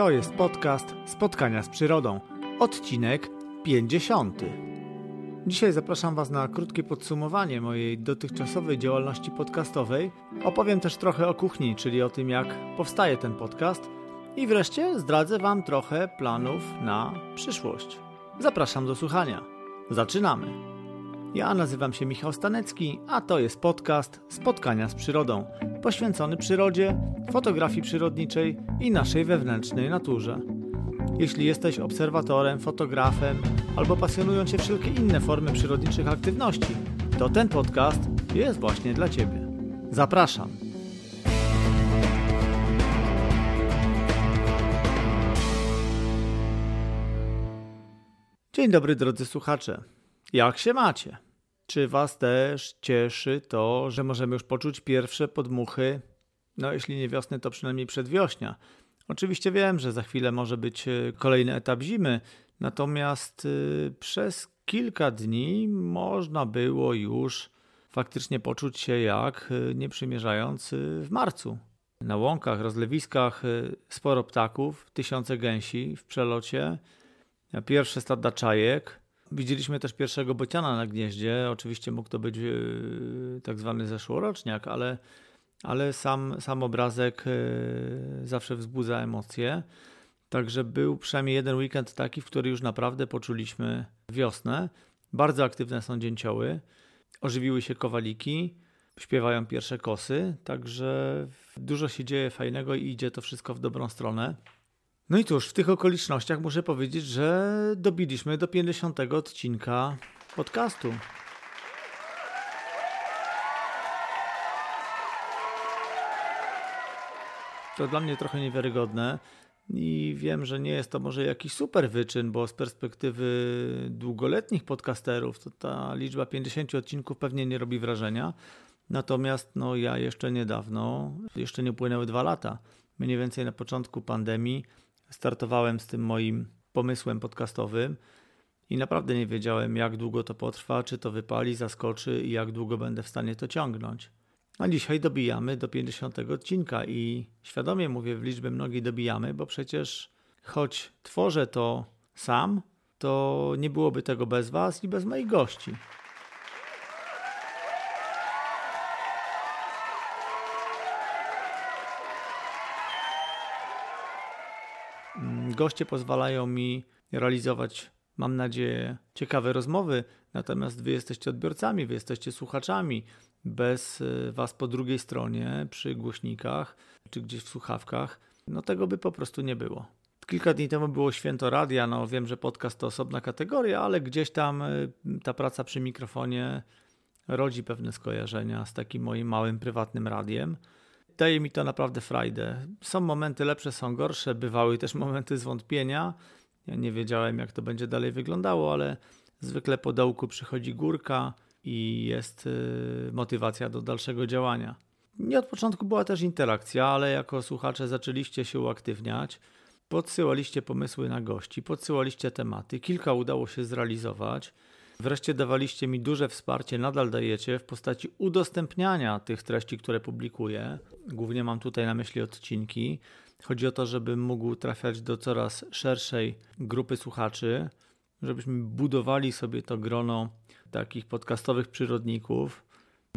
To jest podcast Spotkania z Przyrodą, odcinek 50. Dzisiaj zapraszam Was na krótkie podsumowanie mojej dotychczasowej działalności podcastowej. Opowiem też trochę o kuchni, czyli o tym, jak powstaje ten podcast. I wreszcie zdradzę Wam trochę planów na przyszłość. Zapraszam do słuchania. Zaczynamy. Ja nazywam się Michał Stanecki, a to jest podcast Spotkania z Przyrodą, poświęcony przyrodzie, fotografii przyrodniczej i naszej wewnętrznej naturze. Jeśli jesteś obserwatorem, fotografem albo pasjonują Cię wszelkie inne formy przyrodniczych aktywności, to ten podcast jest właśnie dla Ciebie. Zapraszam. Dzień dobry drodzy słuchacze. Jak się macie? Czy Was też cieszy to, że możemy już poczuć pierwsze podmuchy, no jeśli nie wiosny, to przynajmniej przedwiośnia? Oczywiście wiem, że za chwilę może być e, kolejny etap zimy, natomiast e, przez kilka dni można było już faktycznie poczuć się jak e, nie przymierzając w marcu. Na łąkach, rozlewiskach sporo ptaków, tysiące gęsi w przelocie, pierwsze stada czajek. Widzieliśmy też pierwszego bociana na gnieździe. Oczywiście mógł to być tak zwany zeszłoroczniak, ale ale sam, sam obrazek e, zawsze wzbudza emocje. Także był przynajmniej jeden weekend taki, w który już naprawdę poczuliśmy wiosnę. Bardzo aktywne są dzięcioły, ożywiły się kowaliki, śpiewają pierwsze kosy, także dużo się dzieje fajnego i idzie to wszystko w dobrą stronę. No i cóż, w tych okolicznościach muszę powiedzieć, że dobiliśmy do 50 odcinka podcastu. To dla mnie trochę niewiarygodne i wiem, że nie jest to może jakiś super wyczyn, bo z perspektywy długoletnich podcasterów to ta liczba 50 odcinków pewnie nie robi wrażenia. Natomiast no, ja jeszcze niedawno, jeszcze nie upłynęły dwa lata, mniej więcej na początku pandemii, startowałem z tym moim pomysłem podcastowym i naprawdę nie wiedziałem, jak długo to potrwa, czy to wypali, zaskoczy i jak długo będę w stanie to ciągnąć. A dzisiaj dobijamy do 50 odcinka i świadomie mówię w liczbę mnogiej dobijamy, bo przecież choć tworzę to sam, to nie byłoby tego bez Was i bez moich gości. Goście pozwalają mi realizować, mam nadzieję, ciekawe rozmowy, natomiast Wy jesteście odbiorcami, Wy jesteście słuchaczami, bez y, Was po drugiej stronie, przy głośnikach czy gdzieś w słuchawkach, no tego by po prostu nie było. Kilka dni temu było święto radia, no wiem, że podcast to osobna kategoria, ale gdzieś tam y, ta praca przy mikrofonie rodzi pewne skojarzenia z takim moim małym prywatnym radiem. Daje mi to naprawdę frajdę. Są momenty lepsze, są gorsze, bywały też momenty zwątpienia. Ja nie wiedziałem, jak to będzie dalej wyglądało, ale zwykle po dołku przychodzi górka i jest y, motywacja do dalszego działania. Nie od początku była też interakcja, ale jako słuchacze zaczęliście się uaktywniać, podsyłaliście pomysły na gości, podsyłaliście tematy, kilka udało się zrealizować. Wreszcie dawaliście mi duże wsparcie, nadal dajecie w postaci udostępniania tych treści, które publikuję. Głównie mam tutaj na myśli odcinki. Chodzi o to, żebym mógł trafiać do coraz szerszej grupy słuchaczy, żebyśmy budowali sobie to grono takich podcastowych przyrodników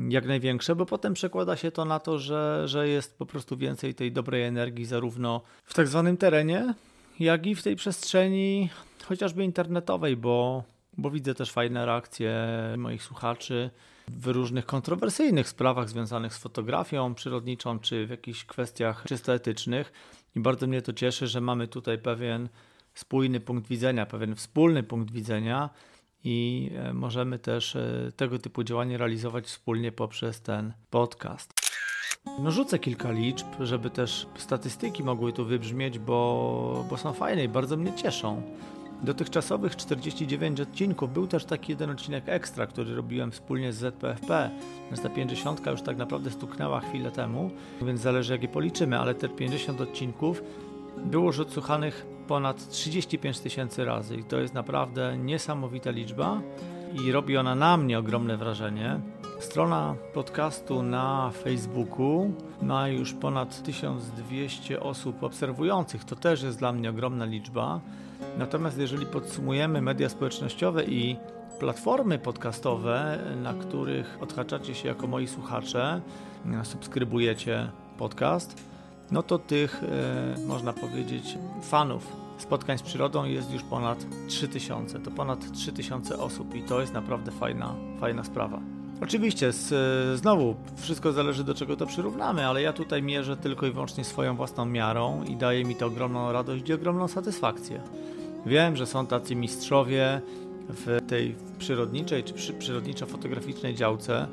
jak największe, bo potem przekłada się to na to, że, że jest po prostu więcej tej dobrej energii zarówno w tak zwanym terenie, jak i w tej przestrzeni chociażby internetowej, bo, bo widzę też fajne reakcje moich słuchaczy w różnych kontrowersyjnych sprawach związanych z fotografią przyrodniczą, czy w jakichś kwestiach czysto etycznych. I bardzo mnie to cieszy, że mamy tutaj pewien spójny punkt widzenia, pewien wspólny punkt widzenia i e, możemy też e, tego typu działania realizować wspólnie poprzez ten podcast. No rzucę kilka liczb, żeby też statystyki mogły tu wybrzmieć, bo, bo są fajne i bardzo mnie cieszą. Dotychczasowych 49 odcinków był też taki jeden odcinek ekstra, który robiłem wspólnie z ZPFP. Więc ta 50 już tak naprawdę stuknęła chwilę temu, więc zależy jak je policzymy, ale te 50 odcinków było już odsłuchanych ponad 35 tysięcy razy i to jest naprawdę niesamowita liczba i robi ona na mnie ogromne wrażenie. Strona podcastu na Facebooku ma już ponad 1200 osób obserwujących. To też jest dla mnie ogromna liczba. Natomiast jeżeli podsumujemy media społecznościowe i platformy podcastowe, na których odhaczacie się jako moi słuchacze, subskrybujecie podcast, no to tych, e, można powiedzieć, fanów spotkań z przyrodą jest już ponad 3000. To ponad 3000 osób i to jest naprawdę fajna, fajna sprawa. Oczywiście, z, znowu, wszystko zależy do czego to przyrównamy, ale ja tutaj mierzę tylko i wyłącznie swoją własną miarą i daje mi to ogromną radość i ogromną satysfakcję. Wiem, że są tacy mistrzowie w tej przyrodniczej czy przyrodniczo-fotograficznej działce,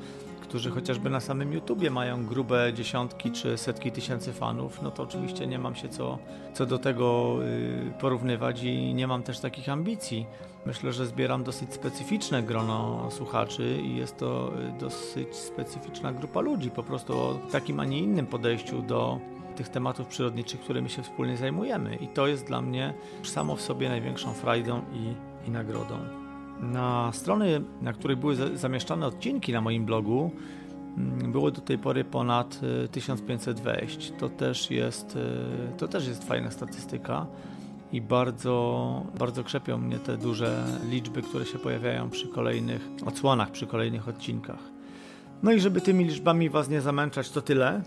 którzy chociażby na samym YouTubie mają grube dziesiątki czy setki tysięcy fanów, no to oczywiście nie mam się co, co do tego y, porównywać i nie mam też takich ambicji. Myślę, że zbieram dosyć specyficzne grono słuchaczy i jest to y, dosyć specyficzna grupa ludzi, po prostu o takim, a nie innym podejściu do tych tematów przyrodniczych, którymi się wspólnie zajmujemy. I to jest dla mnie samo w sobie największą frajdą i, i nagrodą. Na strony, na której były zamieszczane odcinki na moim blogu, mm, było do tej pory ponad 1500 y, wejść. To też jest, y, to też jest fajna statystyka i bardzo, bardzo krzepią mnie te duże liczby, które się pojawiają przy kolejnych odsłonach, przy kolejnych odcinkach. No i żeby tymi liczbami Was nie zamęczać, to tyle.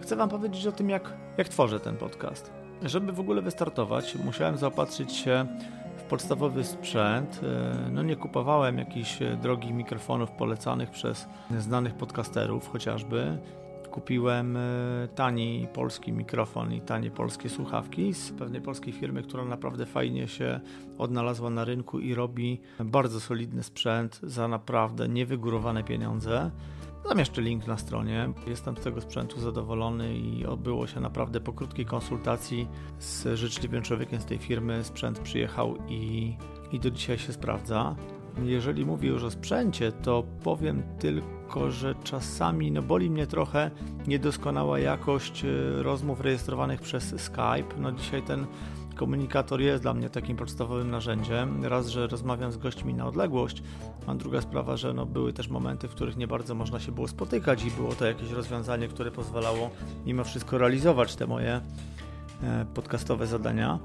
Chcę Wam powiedzieć o tym, jak, jak tworzę ten podcast. Żeby w ogóle wystartować, musiałem zaopatrzyć się podstawowy sprzęt. E, no nie kupowałem jakichś e, drogich mikrofonów polecanych przez znanych podcasterów chociażby. Kupiłem e, tani polski mikrofon i tanie polskie słuchawki z pewnej polskiej firmy, która naprawdę fajnie się odnalazła na rynku i robi bardzo solidny sprzęt za naprawdę niewygórowane pieniądze. Zamieszczę link na stronie. Jestem z tego sprzętu zadowolony i odbyło się naprawdę po krótkiej konsultacji z życzliwym człowiekiem z tej firmy. Sprzęt przyjechał i, i do dzisiaj się sprawdza. Jeżeli mówię już o sprzęcie, to powiem tylko, że czasami no boli mnie trochę niedoskonała jakość e, rozmów rejestrowanych przez Skype. No dzisiaj ten Komunikator jest dla mnie takim podstawowym narzędziem. Raz, że rozmawiam z gośćmi na odległość, a druga sprawa, że no, były też momenty, w których nie bardzo można się było spotykać i było to jakieś rozwiązanie, które pozwalało mimo wszystko realizować te moje e, podcastowe zadania.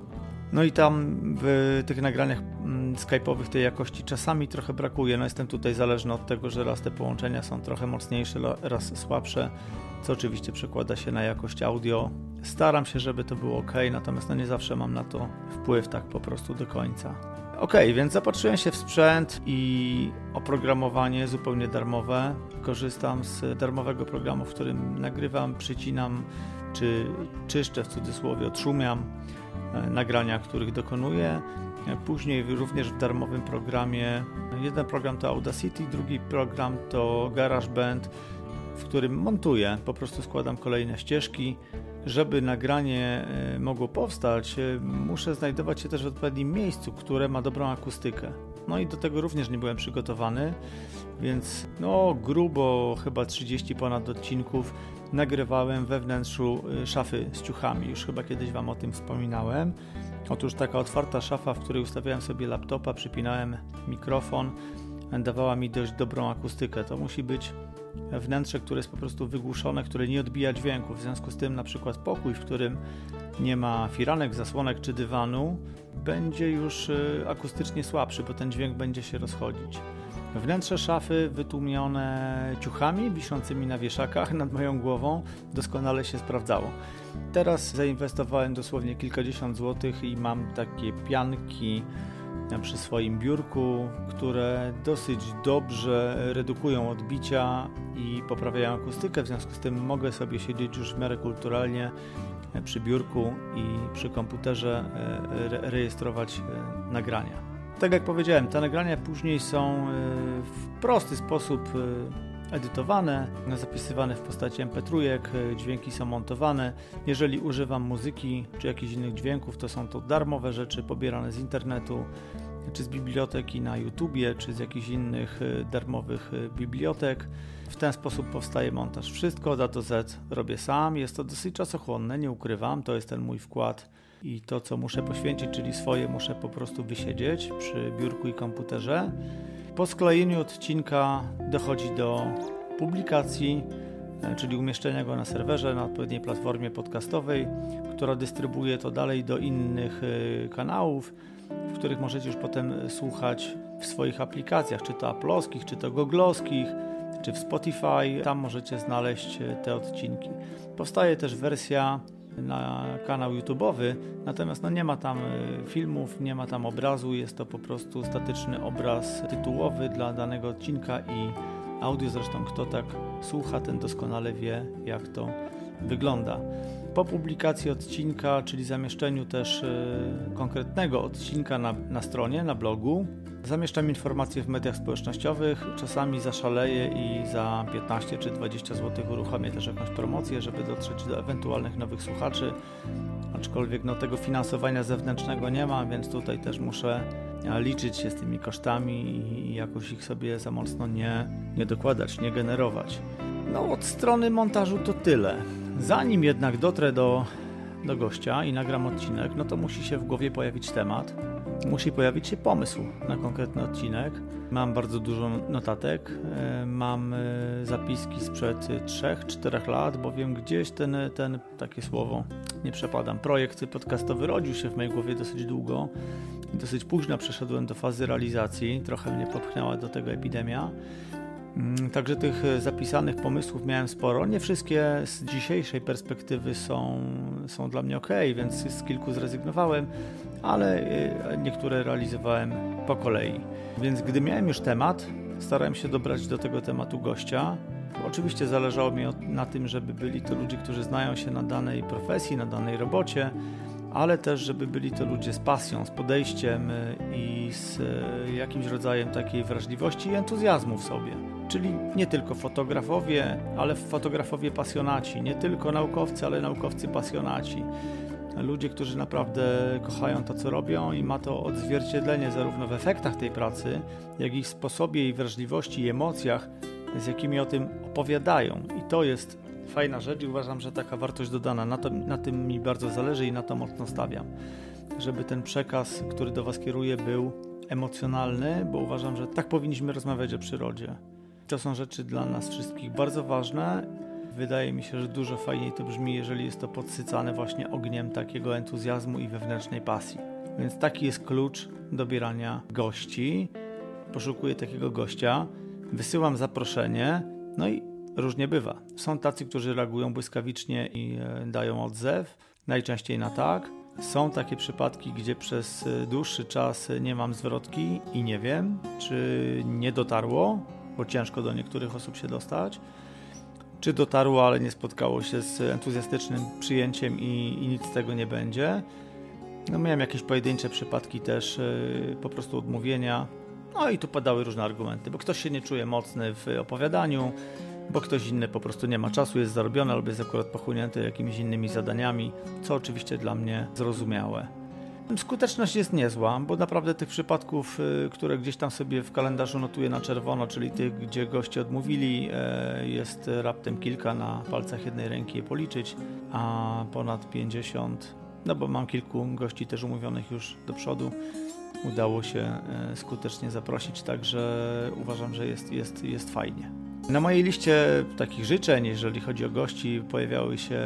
No i tam w tych nagraniach mm, skype'owych tej jakości czasami trochę brakuje. No jestem tutaj zależny od tego, że raz te połączenia są trochę mocniejsze, raz słabsze, co oczywiście przekłada się na jakość audio. Staram się, żeby to było ok, natomiast no nie zawsze mam na to wpływ tak po prostu do końca. Ok, więc zapatrzyłem się w sprzęt i oprogramowanie zupełnie darmowe. Korzystam z darmowego programu, w którym nagrywam, przycinam czy czyszczę w cudzysłowie, odszumiam nagrania, których dokonuję. E, później również w darmowym programie. Jeden program to Audacity, drugi program to GarageBand, w którym montuję. Po prostu składam kolejne ścieżki. Żeby nagranie e, mogło powstać, muszę znajdować się też w odpowiednim miejscu, które ma dobrą akustykę. No i do tego również nie byłem przygotowany, więc no grubo chyba 30 ponad odcinków nagrywałem we wnętrzu y, szafy z ciuchami. Już chyba kiedyś Wam o tym wspominałem. Otóż taka otwarta szafa, w której ustawiałem sobie laptopa, przypinałem mikrofon, dawała mi dość dobrą akustykę. To musi być wnętrze, które jest po prostu wygłuszone, które nie odbija dźwięku. W związku z tym na przykład pokój, w którym nie ma firanek, zasłonek czy dywanu, będzie już y, akustycznie słabszy, bo ten dźwięk będzie się rozchodzić. Wnętrze szafy wytłumione ciuchami wiszącymi na wieszakach nad moją głową doskonale się sprawdzało. Teraz zainwestowałem dosłownie kilkadziesiąt złotych i mam takie pianki przy swoim biurku, które dosyć dobrze redukują odbicia i poprawiają akustykę. W związku z tym mogę sobie siedzieć już w miarę kulturalnie przy biurku i przy komputerze e, rejestrować e, nagrania. Tak jak powiedziałem, te nagrania później są e, w prosty sposób e, edytowane, zapisywane w postaci MP3, e, dźwięki są montowane. Jeżeli używam muzyki czy jakichś innych dźwięków, to są to darmowe rzeczy pobierane z internetu, czy z biblioteki na YouTubie, czy z jakichś innych darmowych bibliotek. W ten sposób powstaje montaż. Wszystko od A do Z robię sam. Jest to dosyć czasochłonne, nie ukrywam. To jest ten mój wkład i to, co muszę poświęcić, czyli swoje, muszę po prostu wysiedzieć przy biurku i komputerze. Po sklejeniu odcinka dochodzi do publikacji, e, czyli umieszczenia go na serwerze, na odpowiedniej platformie podcastowej, która dystrybuuje to dalej do innych e, kanałów, w których możecie już potem słuchać w swoich aplikacjach, czy to Apple'owskich, czy to Google'owskich, czy w Spotify. Tam możecie znaleźć e, te odcinki. Powstaje też wersja na kanał YouTube'owy, natomiast no nie ma tam filmów, nie ma tam obrazu, jest to po prostu statyczny obraz tytułowy dla danego odcinka i audio. Zresztą kto tak słucha, ten doskonale wie, jak to wygląda. Po publikacji odcinka, czyli zamieszczeniu też yy, konkretnego odcinka na, na stronie, na blogu, zamieszczam informacje w mediach społecznościowych. Czasami zaszaleję i za 15 czy 20 zł uruchomię też jakąś promocję, żeby dotrzeć do ewentualnych nowych słuchaczy. Aczkolwiek no, tego finansowania zewnętrznego nie ma, więc tutaj też muszę liczyć się z tymi kosztami i jakoś ich sobie za mocno nie, nie dokładać, nie generować. No od strony montażu to tyle. Zanim jednak dotrę do, do gościa i nagram odcinek, no to musi się w głowie pojawić temat, musi pojawić się pomysł na konkretny odcinek. Mam bardzo dużo notatek, e, mam e, zapiski sprzed 3-4 lat, bowiem gdzieś ten, ten, takie słowo, nie przepadam, projekt podcastowy rodził się w mojej głowie dosyć długo. Dosyć późno przeszedłem do fazy realizacji, trochę mnie popchnęła do tego epidemia. Mm, także tych zapisanych pomysłów miałem sporo. Nie wszystkie z dzisiejszej perspektywy są, są dla mnie ok, więc z kilku zrezygnowałem, ale y, niektóre realizowałem po kolei. Więc gdy miałem już temat, starałem się dobrać do tego tematu gościa. Oczywiście zależało mi na tym, żeby byli to ludzie, którzy znają się na danej profesji, na danej robocie, ale też, żeby byli to ludzie z pasją, z podejściem y, i z jakimś rodzajem takiej wrażliwości i entuzjazmu w sobie. Czyli nie tylko fotografowie, ale fotografowie pasjonaci, nie tylko naukowcy, ale naukowcy pasjonaci. Ludzie, którzy naprawdę kochają to, co robią i ma to odzwierciedlenie zarówno w efektach tej pracy, jak i w sposobie i wrażliwości i emocjach, z jakimi o tym opowiadają. I to jest fajna rzecz i uważam, że taka wartość dodana. Na, to, na tym mi bardzo zależy i na to mocno stawiam. Żeby ten przekaz, który do Was kieruję, był emocjonalny, bo uważam, że tak powinniśmy rozmawiać o przyrodzie. To są rzeczy dla nas wszystkich bardzo ważne. Wydaje mi się, że dużo fajniej to brzmi, jeżeli jest to podsycane właśnie ogniem takiego entuzjazmu i wewnętrznej pasji. Więc taki jest klucz dobierania gości. Poszukuję takiego gościa, wysyłam zaproszenie, no i różnie bywa. Są tacy, którzy reagują błyskawicznie i e, dają odzew, najczęściej na tak. Są takie przypadki, gdzie przez e, dłuższy czas nie mam zwrotki i nie wiem, czy nie dotarło, bo ciężko do niektórych osób się dostać, czy dotarło, ale nie spotkało się z entuzjastycznym przyjęciem i, i nic z tego nie będzie. No, miałem jakieś pojedyncze przypadki też yy, po prostu odmówienia. No i tu padały różne argumenty, bo ktoś się nie czuje mocny w opowiadaniu, bo ktoś inny po prostu nie ma czasu, jest zarobiony albo jest akurat pochłonięty jakimiś innymi zadaniami, co oczywiście dla mnie zrozumiałe. Skuteczność jest niezła, bo naprawdę tych przypadków, y, które gdzieś tam sobie w kalendarzu notuję na czerwono, czyli tych, gdzie goście odmówili, e, jest raptem kilka na palcach jednej ręki je policzyć, a ponad 50, no bo mam kilku gości też umówionych już do przodu, udało się e, skutecznie zaprosić, także uważam, że jest, jest, jest fajnie. Na mojej liście takich życzeń, jeżeli chodzi o gości, pojawiały się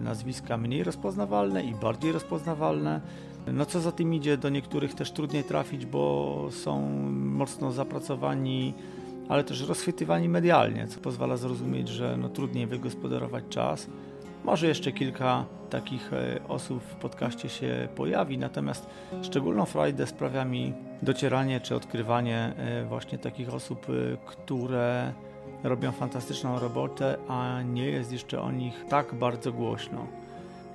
nazwiska mniej rozpoznawalne i bardziej rozpoznawalne. No co za tym idzie, do niektórych też trudniej trafić, bo są mocno zapracowani, ale też rozchwytywani medialnie, co pozwala zrozumieć, że no, trudniej wygospodarować czas. Może jeszcze kilka takich e, osób w podcaście się pojawi, natomiast szczególną frajdę sprawia mi docieranie czy odkrywanie e, właśnie takich osób, e, które robią fantastyczną robotę, a nie jest jeszcze o nich tak bardzo głośno.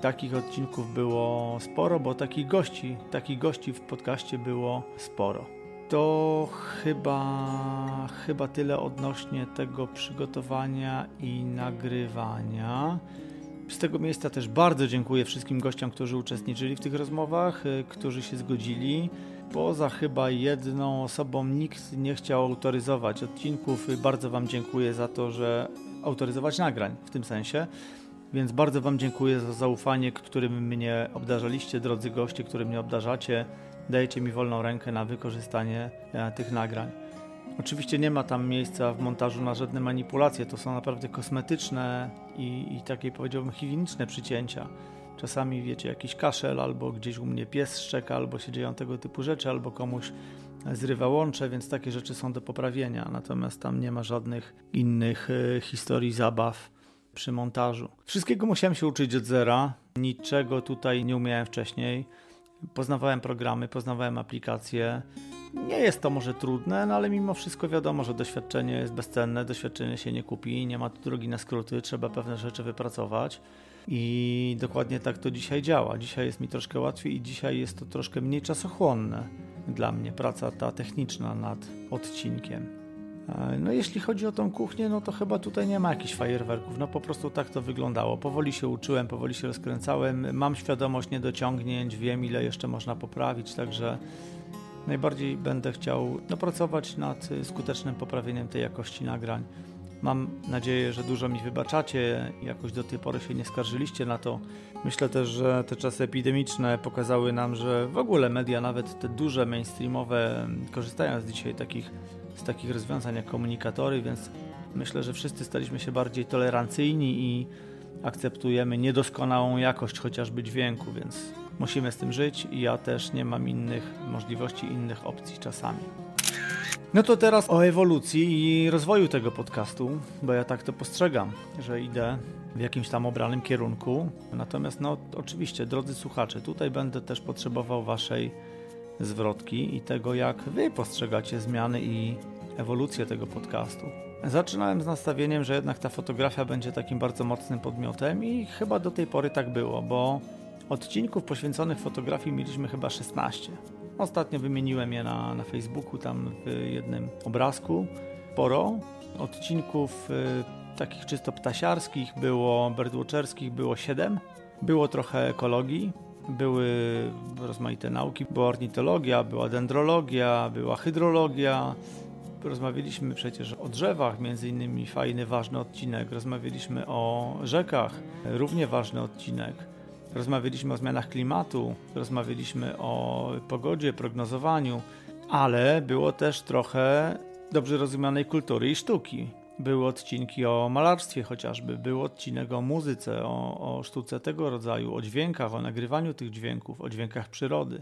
Takich odcinków było sporo, bo takich gości, takich gości w podcaście było sporo. To chyba, chyba tyle odnośnie tego przygotowania i nagrywania. Z tego miejsca też bardzo dziękuję wszystkim gościom, którzy uczestniczyli w tych rozmowach, y, którzy się zgodzili. Poza chyba jedną osobą nikt nie chciał autoryzować odcinków. Bardzo Wam dziękuję za to, że autoryzować nagrań w tym sensie. Więc bardzo Wam dziękuję za zaufanie, którym mnie obdarzaliście, drodzy goście, którym mnie obdarzacie. Dajecie mi wolną rękę na wykorzystanie e, tych nagrań. Oczywiście nie ma tam miejsca w montażu na żadne manipulacje, to są naprawdę kosmetyczne i, i takie powiedziałbym higieniczne przycięcia. Czasami wiecie, jakiś kaszel, albo gdzieś u mnie pies szczeka, albo się dzieją tego typu rzeczy, albo komuś zrywa łącze, więc takie rzeczy są do poprawienia. Natomiast tam nie ma żadnych innych y, historii, zabaw przy montażu. Wszystkiego musiałem się uczyć od zera. Niczego tutaj nie umiałem wcześniej. Poznawałem programy, poznawałem aplikacje. Nie jest to może trudne, no ale mimo wszystko wiadomo, że doświadczenie jest bezcenne, doświadczenie się nie kupi, nie ma tu drogi na skróty, trzeba pewne rzeczy wypracować. I dokładnie tak to dzisiaj działa. Dzisiaj jest mi troszkę łatwiej i dzisiaj jest to troszkę mniej czasochłonne dla mnie, praca ta techniczna nad odcinkiem. No jeśli chodzi o tą kuchnię, no to chyba tutaj nie ma jakichś fajerwerków, no po prostu tak to wyglądało. Powoli się uczyłem, powoli się rozkręcałem, mam świadomość niedociągnięć, wiem ile jeszcze można poprawić, także najbardziej będę chciał no, pracować nad skutecznym poprawieniem tej jakości nagrań. Mam nadzieję, że dużo mi wybaczacie, jakoś do tej pory się nie skarżyliście na to. Myślę też, że te czasy epidemiczne pokazały nam, że w ogóle media, nawet te duże, mainstreamowe, korzystają z dzisiaj takich, z takich rozwiązań jak komunikatory, więc myślę, że wszyscy staliśmy się bardziej tolerancyjni i akceptujemy niedoskonałą jakość chociażby dźwięku, więc musimy z tym żyć i ja też nie mam innych możliwości, innych opcji czasami. No to teraz o ewolucji i rozwoju tego podcastu, bo ja tak to postrzegam, że idę w jakimś tam obranym kierunku. Natomiast, no oczywiście, drodzy słuchacze, tutaj będę też potrzebował Waszej zwrotki i tego, jak Wy postrzegacie zmiany i ewolucję tego podcastu. Zaczynałem z nastawieniem, że jednak ta fotografia będzie takim bardzo mocnym podmiotem i chyba do tej pory tak było, bo odcinków poświęconych fotografii mieliśmy chyba 16. Ostatnio wymieniłem je na, na Facebooku, tam w jednym obrazku. Sporo odcinków y, takich czysto ptasiarskich było, birdwatcherskich było 7. Było trochę ekologii, były rozmaite nauki, była ornitologia, była dendrologia, była hydrologia. Rozmawialiśmy przecież o drzewach, między innymi fajny, ważny odcinek. Rozmawialiśmy o rzekach, równie ważny odcinek. Rozmawialiśmy o zmianach klimatu, rozmawialiśmy o pogodzie, prognozowaniu, ale było też trochę dobrze rozumianej kultury i sztuki. Były odcinki o malarstwie chociażby, był odcinek o muzyce, o, o sztuce tego rodzaju, o dźwiękach, o nagrywaniu tych dźwięków, o dźwiękach przyrody.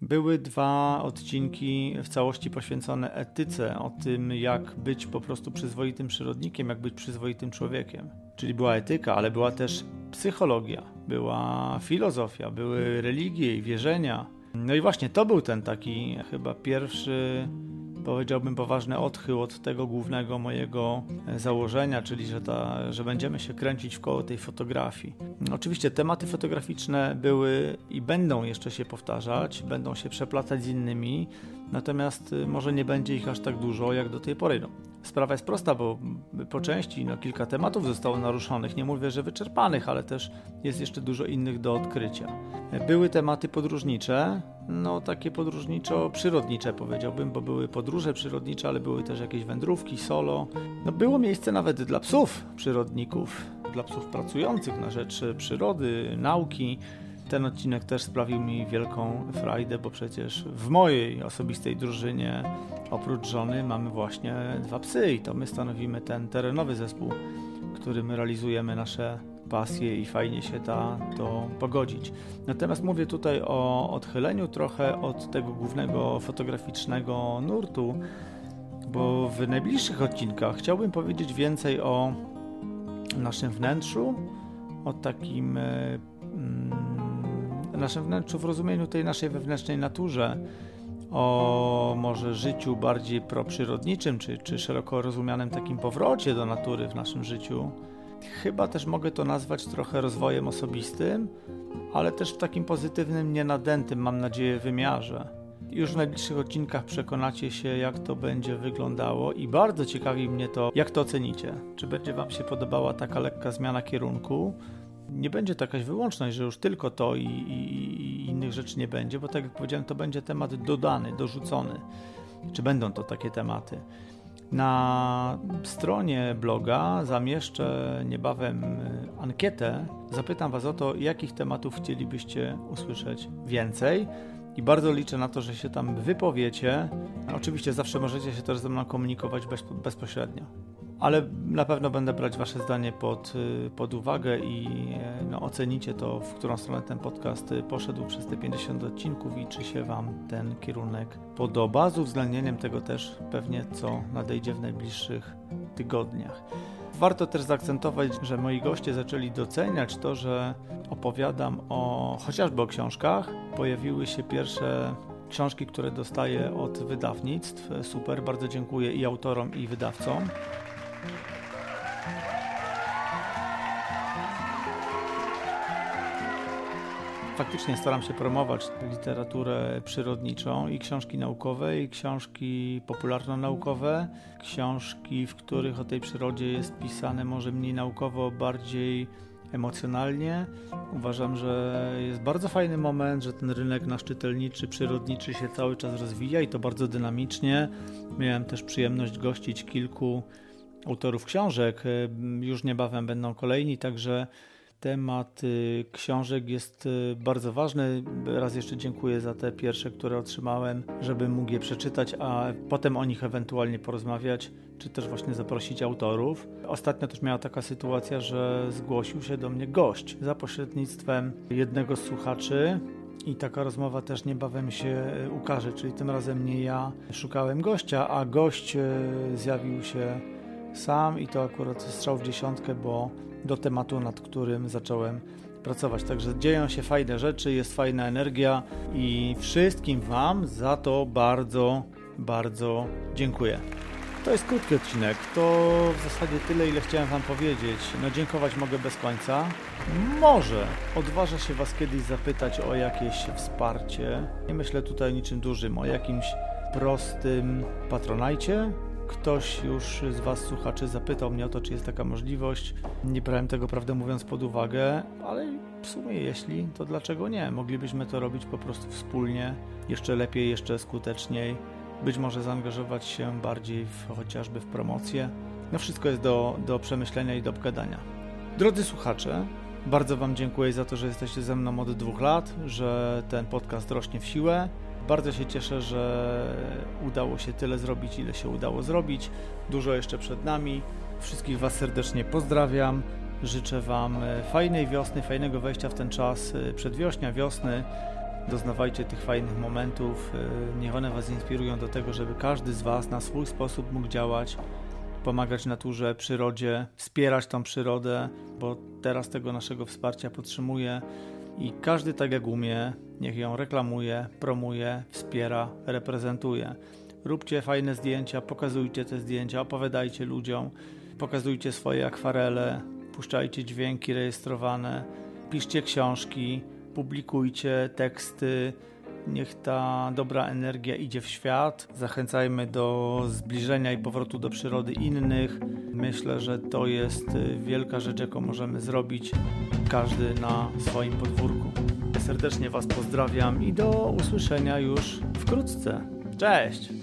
Były dwa odcinki w całości poświęcone etyce, o tym, jak być po prostu przyzwoitym przyrodnikiem, jak być przyzwoitym człowiekiem. Czyli była etyka, ale była też psychologia, była filozofia, były religie i wierzenia. No i właśnie to był ten taki chyba pierwszy powiedziałbym, poważny odchył od tego głównego mojego e, założenia, czyli że, ta, że będziemy się kręcić w koło tej fotografii. Oczywiście tematy fotograficzne były i będą jeszcze się powtarzać, będą się przeplatać z innymi, natomiast y, może nie będzie ich aż tak dużo jak do tej pory. No, sprawa jest prosta, bo po części no, kilka tematów zostało naruszonych. Nie mówię, że wyczerpanych, ale też jest jeszcze dużo innych do odkrycia. Były tematy podróżnicze, no takie podróżniczo-przyrodnicze powiedziałbym, bo były podróże przyrodnicze, ale były też jakieś wędrówki, solo. No było miejsce nawet dla psów przyrodników, dla psów pracujących na rzecz przyrody, nauki. Ten odcinek też sprawił mi wielką frajdę, bo przecież w mojej osobistej drużynie oprócz żony mamy właśnie dwa psy i to my stanowimy ten terenowy zespół, którym realizujemy nasze pasje i fajnie się to pogodzić. Natomiast mówię tutaj o odchyleniu trochę od tego głównego fotograficznego nurtu, bo w najbliższych odcinkach chciałbym powiedzieć więcej o naszym wnętrzu, o takim mm, naszym wnętrzu w rozumieniu tej naszej wewnętrznej naturze, o może życiu bardziej proprzyrodniczym, czy, czy szeroko rozumianym takim powrocie do natury w naszym życiu. Chyba też mogę to nazwać trochę rozwojem osobistym, ale też w takim pozytywnym, nienadętym, mam nadzieję, wymiarze. Już w najbliższych odcinkach przekonacie się, jak to będzie wyglądało, i bardzo ciekawi mnie to, jak to ocenicie. Czy będzie Wam się podobała taka lekka zmiana kierunku, nie będzie to jakaś wyłączność, że już tylko to i, i, i, innych rzeczy nie będzie, bo tak jak powiedziałem, to będzie temat dodany, dorzucony. Czy będą to takie tematy? Na stronie bloga zamieszczę niebawem ankietę. Zapytam Was o to, jakich tematów chcielibyście usłyszeć więcej. i bardzo liczę na to, że się tam wypowiecie. Oczywiście zawsze możecie się też ze mną komunikować bez, bezpośrednio ale na pewno będę brać Wasze zdanie pod, y, pod uwagę i e, no, ocenicie to, w którą stronę ten podcast y, poszedł przez te 50 odcinków i czy się Wam ten kierunek podoba, z uwzględnieniem tego też pewnie, co nadejdzie w najbliższych tygodniach. Warto też zaakcentować, że moi goście zaczęli doceniać to, że opowiadam o chociażby o książkach. Pojawiły się pierwsze książki, które dostaję od wydawnictw. Super, bardzo dziękuję i autorom, i wydawcom. Faktycznie staram się promować literaturę przyrodniczą i książki naukowe, i książki popularno-naukowe, książki, w których o tej przyrodzie jest pisane może mniej naukowo, bardziej emocjonalnie. Uważam, że jest bardzo fajny moment, że ten rynek nasz czytelniczy, przyrodniczy się cały czas rozwija i to bardzo dynamicznie. Miałem też przyjemność gościć kilku autorów książek. Już niebawem będą kolejni, także temat y, książek jest y, bardzo ważny. Raz jeszcze dziękuję za te pierwsze, które otrzymałem, żebym mógł je przeczytać, a potem o nich ewentualnie porozmawiać, czy też właśnie zaprosić autorów. Ostatnio też miała taka sytuacja, że zgłosił się do mnie gość za pośrednictwem jednego z słuchaczy. I taka rozmowa też niebawem się y, ukaże, czyli tym razem nie ja szukałem gościa, a gość zjawił się sam i to akurat strzał w dziesiątkę, bo do tematu, nad którym zacząłem pracować. Także dzieją się fajne rzeczy, jest fajna energia i wszystkim Wam za to bardzo, bardzo dziękuję. To jest krótki odcinek, to w zasadzie tyle, ile chciałem Wam powiedzieć. No dziękować mogę bez końca. Może odważę się Was kiedyś zapytać o jakieś wsparcie. Nie myślę tutaj o niczym dużym, o jakimś prostym patronajcie, Ktoś już z Was, słuchaczy, zapytał mnie o to, czy jest taka możliwość. Nie brałem tego, prawdę mówiąc, pod uwagę, ale w sumie jeśli, to dlaczego nie? Moglibyśmy to robić po prostu wspólnie, jeszcze lepiej, jeszcze skuteczniej. Być może zaangażować się bardziej w, chociażby w promocję. No wszystko jest do, do przemyślenia i do obgadania. Drodzy słuchacze, bardzo Wam dziękuję za to, że jesteście ze mną od dwóch lat, że ten podcast rośnie w siłę. Bardzo się cieszę, że udało się tyle zrobić, ile się udało zrobić. Dużo jeszcze przed nami. Wszystkich Was serdecznie pozdrawiam. Życzę Wam fajnej wiosny, fajnego wejścia w ten czas przedwiośnia, wiosny. Doznawajcie tych fajnych momentów. Niech one Was inspirują do tego, żeby każdy z Was na swój sposób mógł działać, pomagać naturze, przyrodzie, wspierać tą przyrodę, bo teraz tego naszego wsparcia potrzebuje i każdy tak jak umie, niech ją reklamuje, promuje, wspiera, reprezentuje. Róbcie fajne zdjęcia, pokazujcie te zdjęcia, opowiadajcie ludziom, pokazujcie swoje akwarele, puszczajcie dźwięki rejestrowane, piszcie książki, publikujcie teksty, Niech ta dobra energia idzie w świat. Zachęcajmy do zbliżenia i powrotu do przyrody innych. Myślę, że to jest y, wielka rzecz, jaką możemy zrobić każdy na swoim podwórku. Serdecznie Was pozdrawiam i do usłyszenia już wkrótce. Cześć!